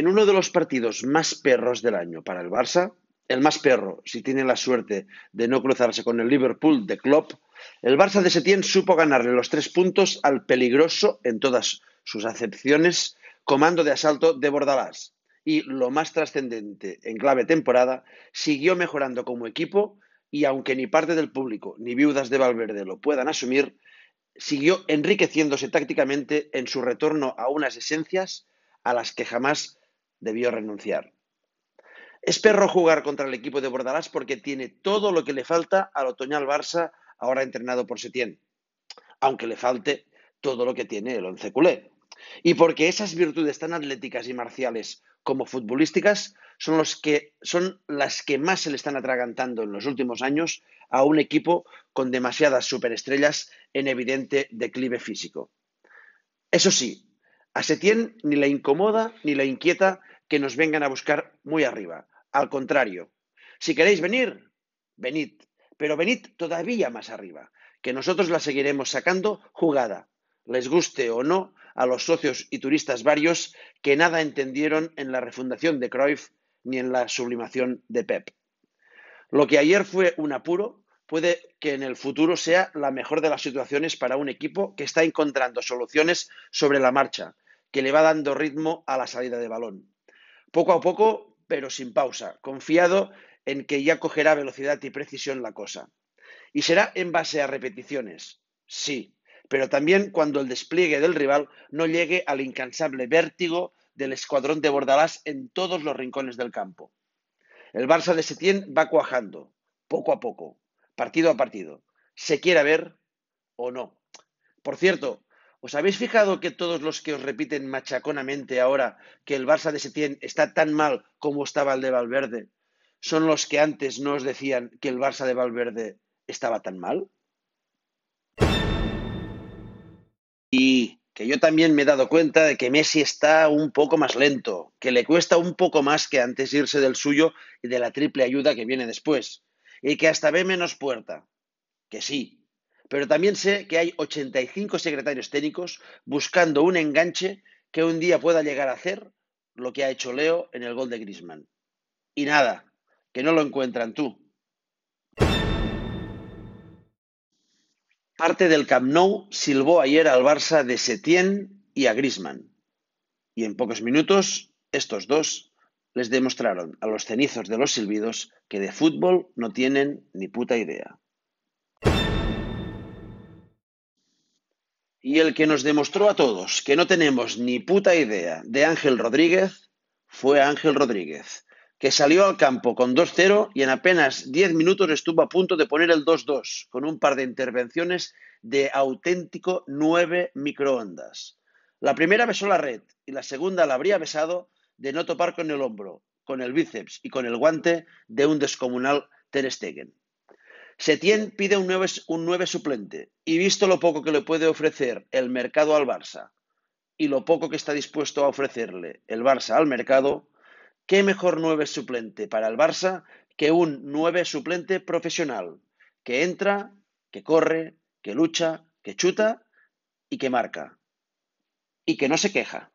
en uno de los partidos más perros del año para el Barça, el más perro si tiene la suerte de no cruzarse con el Liverpool de Klopp, el Barça de Setién supo ganarle los tres puntos al peligroso en todas sus acepciones comando de asalto de Bordalás. Y lo más trascendente en clave temporada, siguió mejorando como equipo y aunque ni parte del público ni viudas de Valverde lo puedan asumir, siguió enriqueciéndose tácticamente en su retorno a unas esencias a las que jamás debió renunciar. Es perro jugar contra el equipo de Bordalás porque tiene todo lo que le falta al otoñal Barça, ahora entrenado por Setién, aunque le falte todo lo que tiene el once culé. Y porque esas virtudes tan atléticas y marciales como futbolísticas son, los que, son las que más se le están atragantando en los últimos años a un equipo con demasiadas superestrellas en evidente declive físico. Eso sí, a Setién ni le incomoda ni le inquieta que nos vengan a buscar muy arriba. Al contrario, si queréis venir, venid, pero venid todavía más arriba, que nosotros la seguiremos sacando jugada, les guste o no a los socios y turistas varios que nada entendieron en la refundación de Cruyff ni en la sublimación de Pep. Lo que ayer fue un apuro puede que en el futuro sea la mejor de las situaciones para un equipo que está encontrando soluciones sobre la marcha, que le va dando ritmo a la salida de balón. Poco a poco, pero sin pausa, confiado en que ya cogerá velocidad y precisión la cosa. Y será en base a repeticiones, sí, pero también cuando el despliegue del rival no llegue al incansable vértigo del escuadrón de Bordalás en todos los rincones del campo. El Barça de Setién va cuajando, poco a poco, partido a partido, se quiera ver o no. Por cierto, ¿os habéis fijado que todos los que os repiten machaconamente ahora que el Barça de Setién está tan mal como estaba el de Valverde, son los que antes no os decían que el Barça de Valverde estaba tan mal? Y que yo también me he dado cuenta de que Messi está un poco más lento, que le cuesta un poco más que antes irse del suyo y de la triple ayuda que viene después, y que hasta ve menos puerta, que sí. Pero también sé que hay 85 secretarios técnicos buscando un enganche que un día pueda llegar a hacer lo que ha hecho Leo en el gol de Griezmann. Y nada, que no lo encuentran tú. Parte del Camp Nou silbó ayer al Barça de Setién y a Griezmann. Y en pocos minutos, estos dos les demostraron a los cenizos de los silbidos que de fútbol no tienen ni puta idea. Y el que nos demostró a todos que no tenemos ni puta idea de Ángel Rodríguez fue Ángel Rodríguez, que salió al campo con 2-0 y en apenas 10 minutos estuvo a punto de poner el 2-2, con un par de intervenciones de auténtico 9 microondas. La primera besó la red y la segunda la habría besado de no topar con el hombro, con el bíceps y con el guante de un descomunal Ter Stegen. Setién pide un 9, un 9 suplente y visto lo poco que le puede ofrecer el mercado al Barça y lo poco que está dispuesto a ofrecerle el Barça al mercado, ¿Qué mejor nueve suplente para el Barça que un nueve suplente profesional que entra, que corre, que lucha, que chuta y que marca? Y que no se queja.